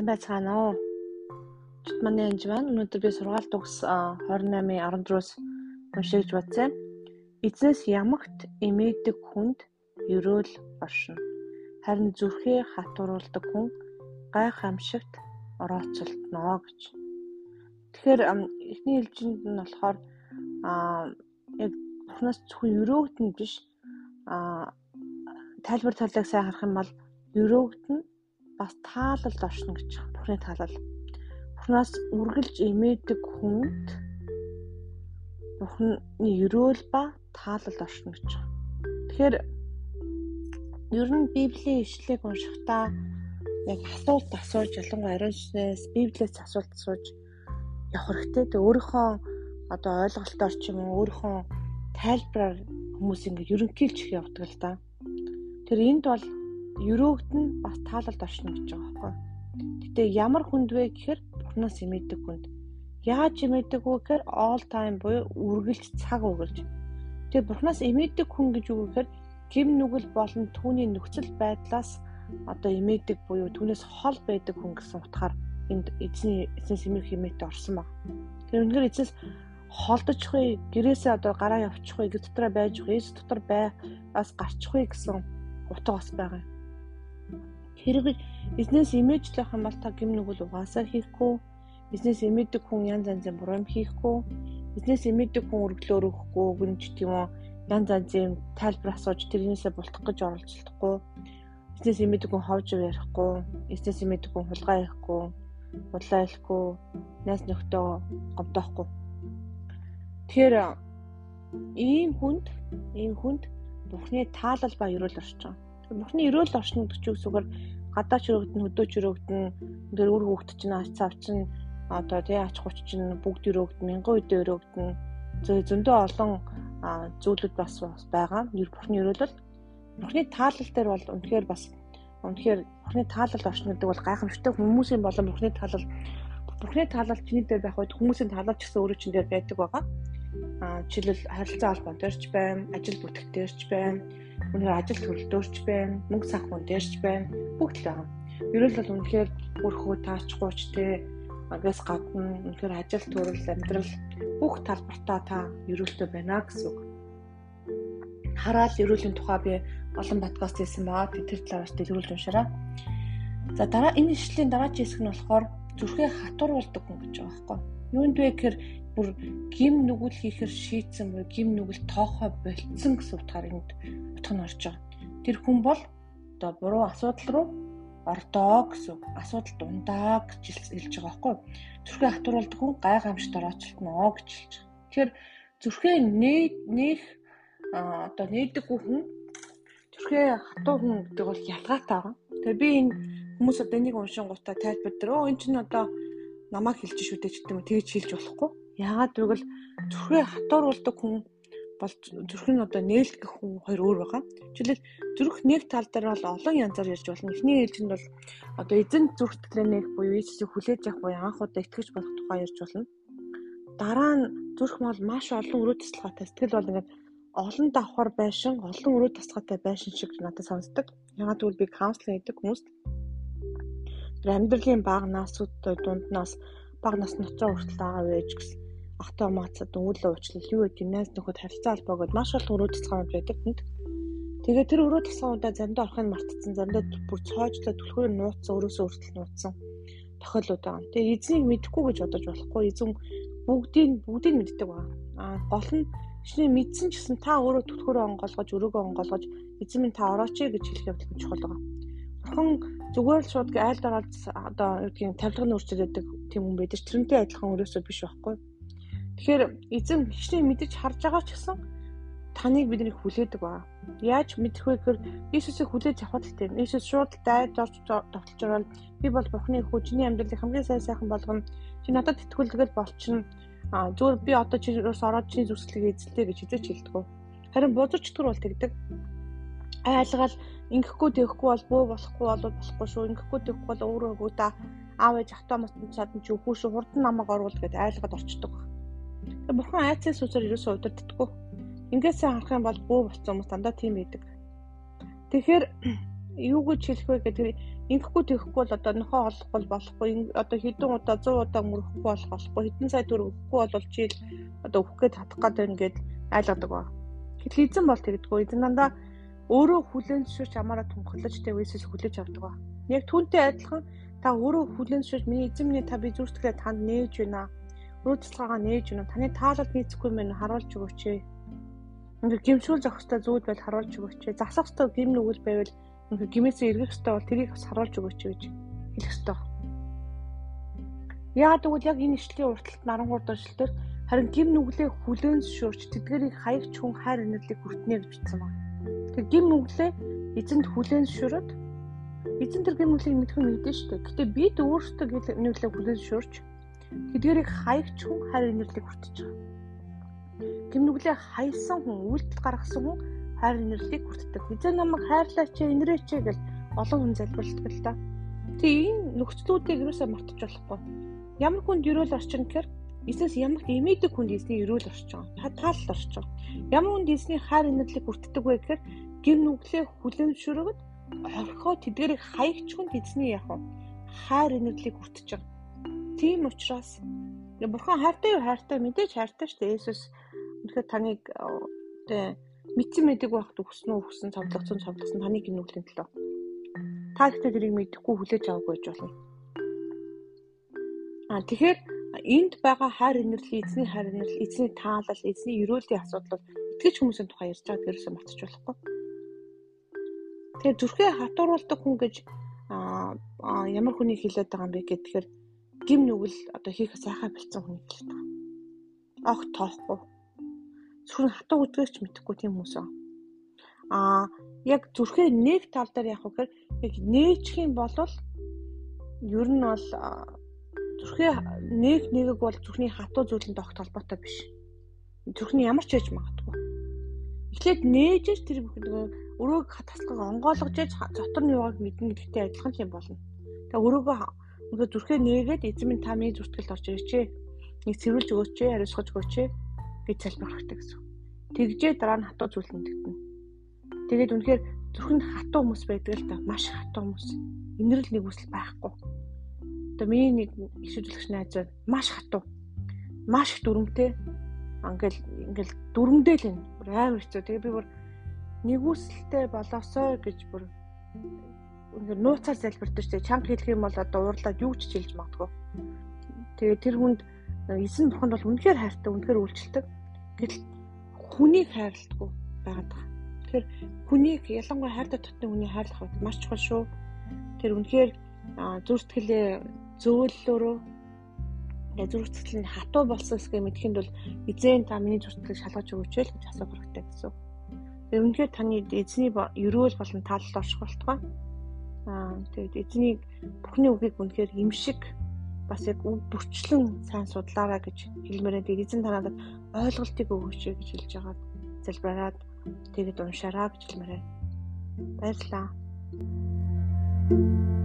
сайн байцгаана уу? Чит манай анж байна. Өнөөдөр би сургаалт төгс 28-ын 14-өөс уншиж бодсон. Эзнээс ямагт эмээдэг хүнд ерөөл оршино. Харин зүрхээ хатууруулдаг хүн гайхамшигт орооцолтноо гэж. Тэгэхээр эхний хэлжинд нь болохоор аа яг Бурханаас зөвхөн өрөөгд нь биш аа тайлбар талыг сайн харах юм бол өрөөгд нь бас таалалд оршно гэж байна. Бурхны таалал. Бурхнаас үргэлж эмээдэг хүнд Бурхны өрөөл ба таалалд оршно гэж байна. Тэгэхээр ер нь Библийн ишлэгийг уншихдаа яг асуулт асууж ялангуяа ариун сүнээс Библиэс асуулт асууж явах хэрэгтэй. Тэг өөрийнхөө одоо ойлголтоор ч юм уу өөрийнхөө тайлбараар хүмүүс ингэ ерөнхийлж явдаг л да. Тэр энд бол өрөөгд нь бас таалалд оршно гэж байгаа байхгүй. Гэтэ ямар хүнд вэ гэхээр Бурханаас имэдэг хүнд. Яаж имэдэг вэ гэхээр all time буюу үргэлж цаг үргэлж. Тэгээ Бурханаас имэдэг хүн гэж юу гэхээр гим нүгэл болон түүний нөхцөл байдлаас одоо имэдэг буюу түүнээс хол байдаг хүн гэсэн утгаар энд эзний эзнээс имэх хэмээтэй орсон баг. Тэр үнээр эзнээс холдочихгүй гэрээсээ одоо гараа явчихгүй гэ дотроо байж эс дотор бай бас гарчихгүй гэсэн утга бас байгаа. Хэрэг бизнес имижлэх юм бол та гим нүгэл угаасаа хийхгүй. Бизнес имидэг хүн янз янзын буруу юм хийхгүй. Бизнес имидэг хүн өргөлөөр өгөхгүй гүнж тийм үү янз янзын тайлбар асууж тэрнээсээ бултах гэж оролцохгүй. Бизнес имидэг хүн ховж ярихгүй. Бизнес имидэг хүн хулгай ярихгүй. Худлаа хэлэхгүй. Найс нөхдөө гомдоохгүй. Тэгэхээр ийм хүнд ийм хүнд Бурхны таалал ба ерөөл байгаа. Бурхны ерөөл оршин гэдэг чинь үгээр гадаач өргөдөн хөдөөч өргөдөн тэр үр хөвгт чинь ач цав чинь одоо тий ач хуч чинь бүгд өргөдөн мянган үедээ өргөдөн зөндөө олон зүйлүүд бас байгаа. Бурхны ерөөлөл Бурхны таалал дээр бол үнэхээр бас үнэхээр Бурхны таалал оршин гэдэг бол гайхамшигтай хүмүүсийн болон Бурхны таалал Бурхны таалал чиний дээр байх үед хүмүүсийн таалал ч гэсэн өөрөө чинь дээр байдаг байгаа. А жишээлбэл харилцаа холбоон дээрч байна, ажил бүтэх дээрч байна, Үнэхээр ажил төрөлдөөрч байна, мөнгө санхүүн дээрч байна. Бүгд л байгаа. Ерөөл бол үнэхээр бүрхүү таачгүйч те агаас гадна үнэхээр ажил төрөл амьдрал бүх талбартаа та ерөөлтөө байна гэсэн үг. Хараал ерөөлийн тухай би олон подкаст хийсэн байгаа. Тэр талаас дэлгэрүүлж уншаарай. За дараа энэ ишлэлийн дараагийн хэсэг нь болохоор зүрхээ хатууруулдаг хүн гэж байгаа байхгүй. Юунд вэ гэхээр бүр гим нүгэл хийхэр шийдсэн буюу гим нүгэл тоохоо болцсон гэсэн утгаар энд утга нь орж байгаа. Тэр хүн бол одоо буруу асуудал руу ордоо гэсэн асуудал дундаа гэж хэлж байгаа байхгүй? Зүрхээ хатууруулдаг хүн гай гамшигт орооцолтноо гэж хэлж байгаа. Тэгэхээр зүрхээ нээх одоо нээдэг хүн зүрхээ хатуу хүн гэдэг бол ялгаатай байгаа. Тэгээ би энэ хүмүүс одоо энийг уншин гутаа тайлбар дээр өө эн чинь одоо намайг хэлж шүү дээ гэдэг юм тэгж хэлж болохгүй. Яагаад гэвэл зүрхээ хатууруулдаг хүн бол зүрх нь одоо нээлт гэх хүн хоёр өөр байгаа. Жишээлбэл зүрх нэг тал дээр бол олон янзаар ярьж болно. Эхний ээлжинд бол одоо эзэн зүрх нэг буюу Иесусыг хүлээж авах буюу анх удаа итгэж болох тухай ярьж болно. Дараа нь зүрх бол маш олон өрөө тасалгаатай. Сэтгэл бол ингээд олон давхар байшин, олон өрөө тасалгаатай байшин шиг надад сонсдог. Ягаад гэвэл би каунслинг хийдэг хүмүүст амьдралын бага насууд дунднаас бага нас ноцоо хүртэл аав ээж гэсэн ахтай маацад өвлөө уучлал юу гэдэг гимназ нөхөд харилцаа холбоогод маш олон өрөө тасгаанууд байдаг хүнд. Тэгээ тэр өрөө тасгаануудаа заримдаа орохыг мартцсан, заримдаа бүр цоожлоо түлхүүр нууцсан, өрөөсөө өртөл нууцсан тохиолдлууд байгаа. Тэгээ эзнийг мэдэхгүй гэж бодож болохгүй. Эзэн бүгдийг бүгдийг мэддэг байна. Аа гол нь шинэ мэдсэн ч гэсэн та өөрөө түлхүүрөө онгоолгож, өрөөгөө онгоолгож эзэн минь та орооч гэж хэлэх явдал чухал байгаа. Бурхан зүгээр л шууд айл дараал одоо юу гэдгийг тавилганы өөрчлөлт тийм хүн байдаг. Тэрнтэй адилхан өрөөсөө биш байхгүй. Тэгэхээр эзэн хичнээн мэдэж харж байгаа ч гэсэн таныг бидний хүлээдэг ба. Яаж мэдэх вэ гэхээр Иесусыг хүлээж л тийм. Иесус шууд дайд орж тогтолж нь би бол Бурхны хүчний амьдралын хамгийн сайн сайхан болгоно. Чи надад итгүүлгэл болчихно. А зүгээр би одоо чи юус ороод чиний зүсгэлийг эзэлтэй гэж хизээч хэлдэг. Харин бузарч түр бол тэгдэг. Айлгаал ингэхгүй тэгэхгүй бол бөө болохгүй болоод болохгүй шүү. Ингэхгүй тэгэхгүй бол өөрөө өгөө та аав ээж автомат чадсан чи үгүй шүү. Хурдан намайг оруул гэдээ айлгаад орчдөг. Тэгээ бурхан айцын сүсээр ерөөсөө удирддаггүй. Ингээсээ харах юм бол бөө болсон хүмүүс дандаа тийм байдаг. Тэгэхээр юу гэж хэлэх вэ гэдэг ингэхгүй тэхгүй бол одоо нөхөө олохгүй болохгүй одоо хэдэн удаа 100 удаа мөрөхгүй болох болохгүй хэдэн сая төгрөг өгөхгүй бол жил одоо өгөх гээд татах гээд байна гэд айлгадаг ба. Гэтэл эзэн бол тэгдэггүй. Эзэн дандаа өөрөө хүлэн зөвшөөрч амаараа тунхаглаж тэ үесээс хүлээж авдаг ба. Яг түүнтэй адилхан та өөрөө хүлэн зөвшөөрч миний эзэн минь та би зүрхтгэлээ танд нээж байна. Рүү цэцлаагаа нээж байна. Таны таалалд нийцэхгүй мэн харуулж өгөөч ээ Ингээ гимшүүл зохих ёстой зүйл байл харуулж өгөөч. Засах ёстой гим нүгэл байвал ингээ гимээсээ эргэх ёстой бол тэрийг бас харуулж өгөөч гэж хэлэх ёстой. Яагаад гэвэл яг энэ ишлэлийн урталт 13 дугаар эшлэлээр харин гим нүглээ хүлээн зөвшөөрч тэдгэрийг хаягч хүн хайр инэрлийг хүртнэ гэж бичсэн байна. Тэр гим нүглээ эзэнд хүлээн зөвшөөрөд эзэн тэр гим нүглийг мэдхэн мэдэн дээ. Гэтэ бид өөрсдөө гим нүглээ хүлээн зөвшөөрч тэдгэрийг хаягч хүн хайр инэрлийг хүртэж байгаа. Гимнүглээ хайсан хүн, үйлдэл гаргасан хүн хайр инэрлийг хүртдэг. Эзэн намайг хайрлаач, инэрээч гэж олон хүн залбирдаг л да. Тэгээ энэ нөхцлүүдийг юусаа мартаж болохгүй. Ямар хүнд өрөөл орчин гэхээр эзнээс ямар эмээдэг хүнд эзний өрөөл орж байгаа. Таал орж байгаа. Ямар хүнд эзний хайр инэрлийг хүртдэг вэ гэхээр гим нүглээ хүлэмжшөрөгд орхоо тэдгэрийг хаягч хүнд эзний яг хайр инэрлийг хүртэж байгаа. Тийм учраас Бурхан хайртай юу хайртай мэдээж хайртай шүү дээ. Есүс Үнэхээр таныг тэ мэдсэн мэдэг байхад өгсөн үү өгсөн цовдлогцсон цовдлогсон таны гинүглийн төлөө. Та ихтэй тэрийг мэдэхгүй хүлээж аваагүй гэж болно. А тэгэхээр энд байгаа хайр инэрлэл, эзний хайр инэрлэл, эзний таалал, эзний өрөөлийн асуудал бол итгэж хүмүүсийн тухай ярьж байгааг ерөөсөө мартаж болохгүй. Тэгэхээр зүрхээ хатууруулдаг хүн гэж а ямар хүнийг хэлээд байгаа юм бэ гэхээр гим нүгэл одоо хийх сайхан бэлдсэн хүнийг хэлээд байгаа. Огт тоохгүй зөвхөн хатуу үдгэгч мэдэхгүй тийм хүмүүс аа. Яг зүрхээ нэг тал дээр явах гэхээр яг нээчих юм бол ер нь бол зүрхээ нэг нэгэг бол зүрхний хатуу зүйлэнд огт холбоотой биш. Зүрхний ямар ч яж магадгүй. Эхлээд нээжж тэр нөгөө өрөөг таслахыг онгойлгож яж дотор нь юугааг мэднэ гэдэгтэй адилхан юм болно. Тэгээ өрөөгөө нөгөө зүрхээ нээгээд эзэн минь та миний зүртгэлд орж ирээч. Нэг цэвэрлж өгөөч, хариуцгаж өгөөч гэж залбирх хэрэгтэй гэсэн. Тэгжээ дараа нь хатуу зүйл мэдэгдэнэ. Тэгээд үнэхээр зүрхэнд хатуу хүмүүс байдаг л да. Маш хатуу хүмүүс. Инэрл нэг үсэл байхгүй. Одоо миний нэг их шүжлэгч найз байна. Маш хатуу. Маш их дүрмтэй. Ингээл ингээл дүрмдээ л энэ. Амар хэцүү. Тэгээд би бүр нэгүсэлтэй болоосоо гэж бүр үнээр нууцаар шүү дээ. Чанга хэлэх юм бол одоо уурлаад юу ч хэлж магадгүй. Тэгээд тэр хүнд эзэн бурханд бол үнэхээр хайртай, үнэхээр үйлчлдэг. Гэтэл хүнийг хайрладаггүй байгаад байгаа. Тэгэхээр хүнийг ялангуяа хайртай дотны хүнийг хайрлах нь маш чухал шүү. Тэр үнэхээр зүртгэлээ зөөллөөрөө зүрхсэтгэл нь хатуу болсон гэсгээ мэдхэнд бол эзэн та миний зүрхсэтгэлийг шалгаж өгөөч л гэж асуух хэрэгтэй гэсэн. Тэр үнэхээр таны эзний ерөөл болон таалалд орших болтугай. Аа тэгээд эзний бүхний үгийг үнэхээр имшиг бас яг бүрчлэн сайн судлаарай гэж хэлмээрээ тэгээд эзэн танаад ойлголтыг өгөөч гэж хэлж байгаа залбираад тэгээд уншаараа гэж хэлмээрээ баярлалаа. thank you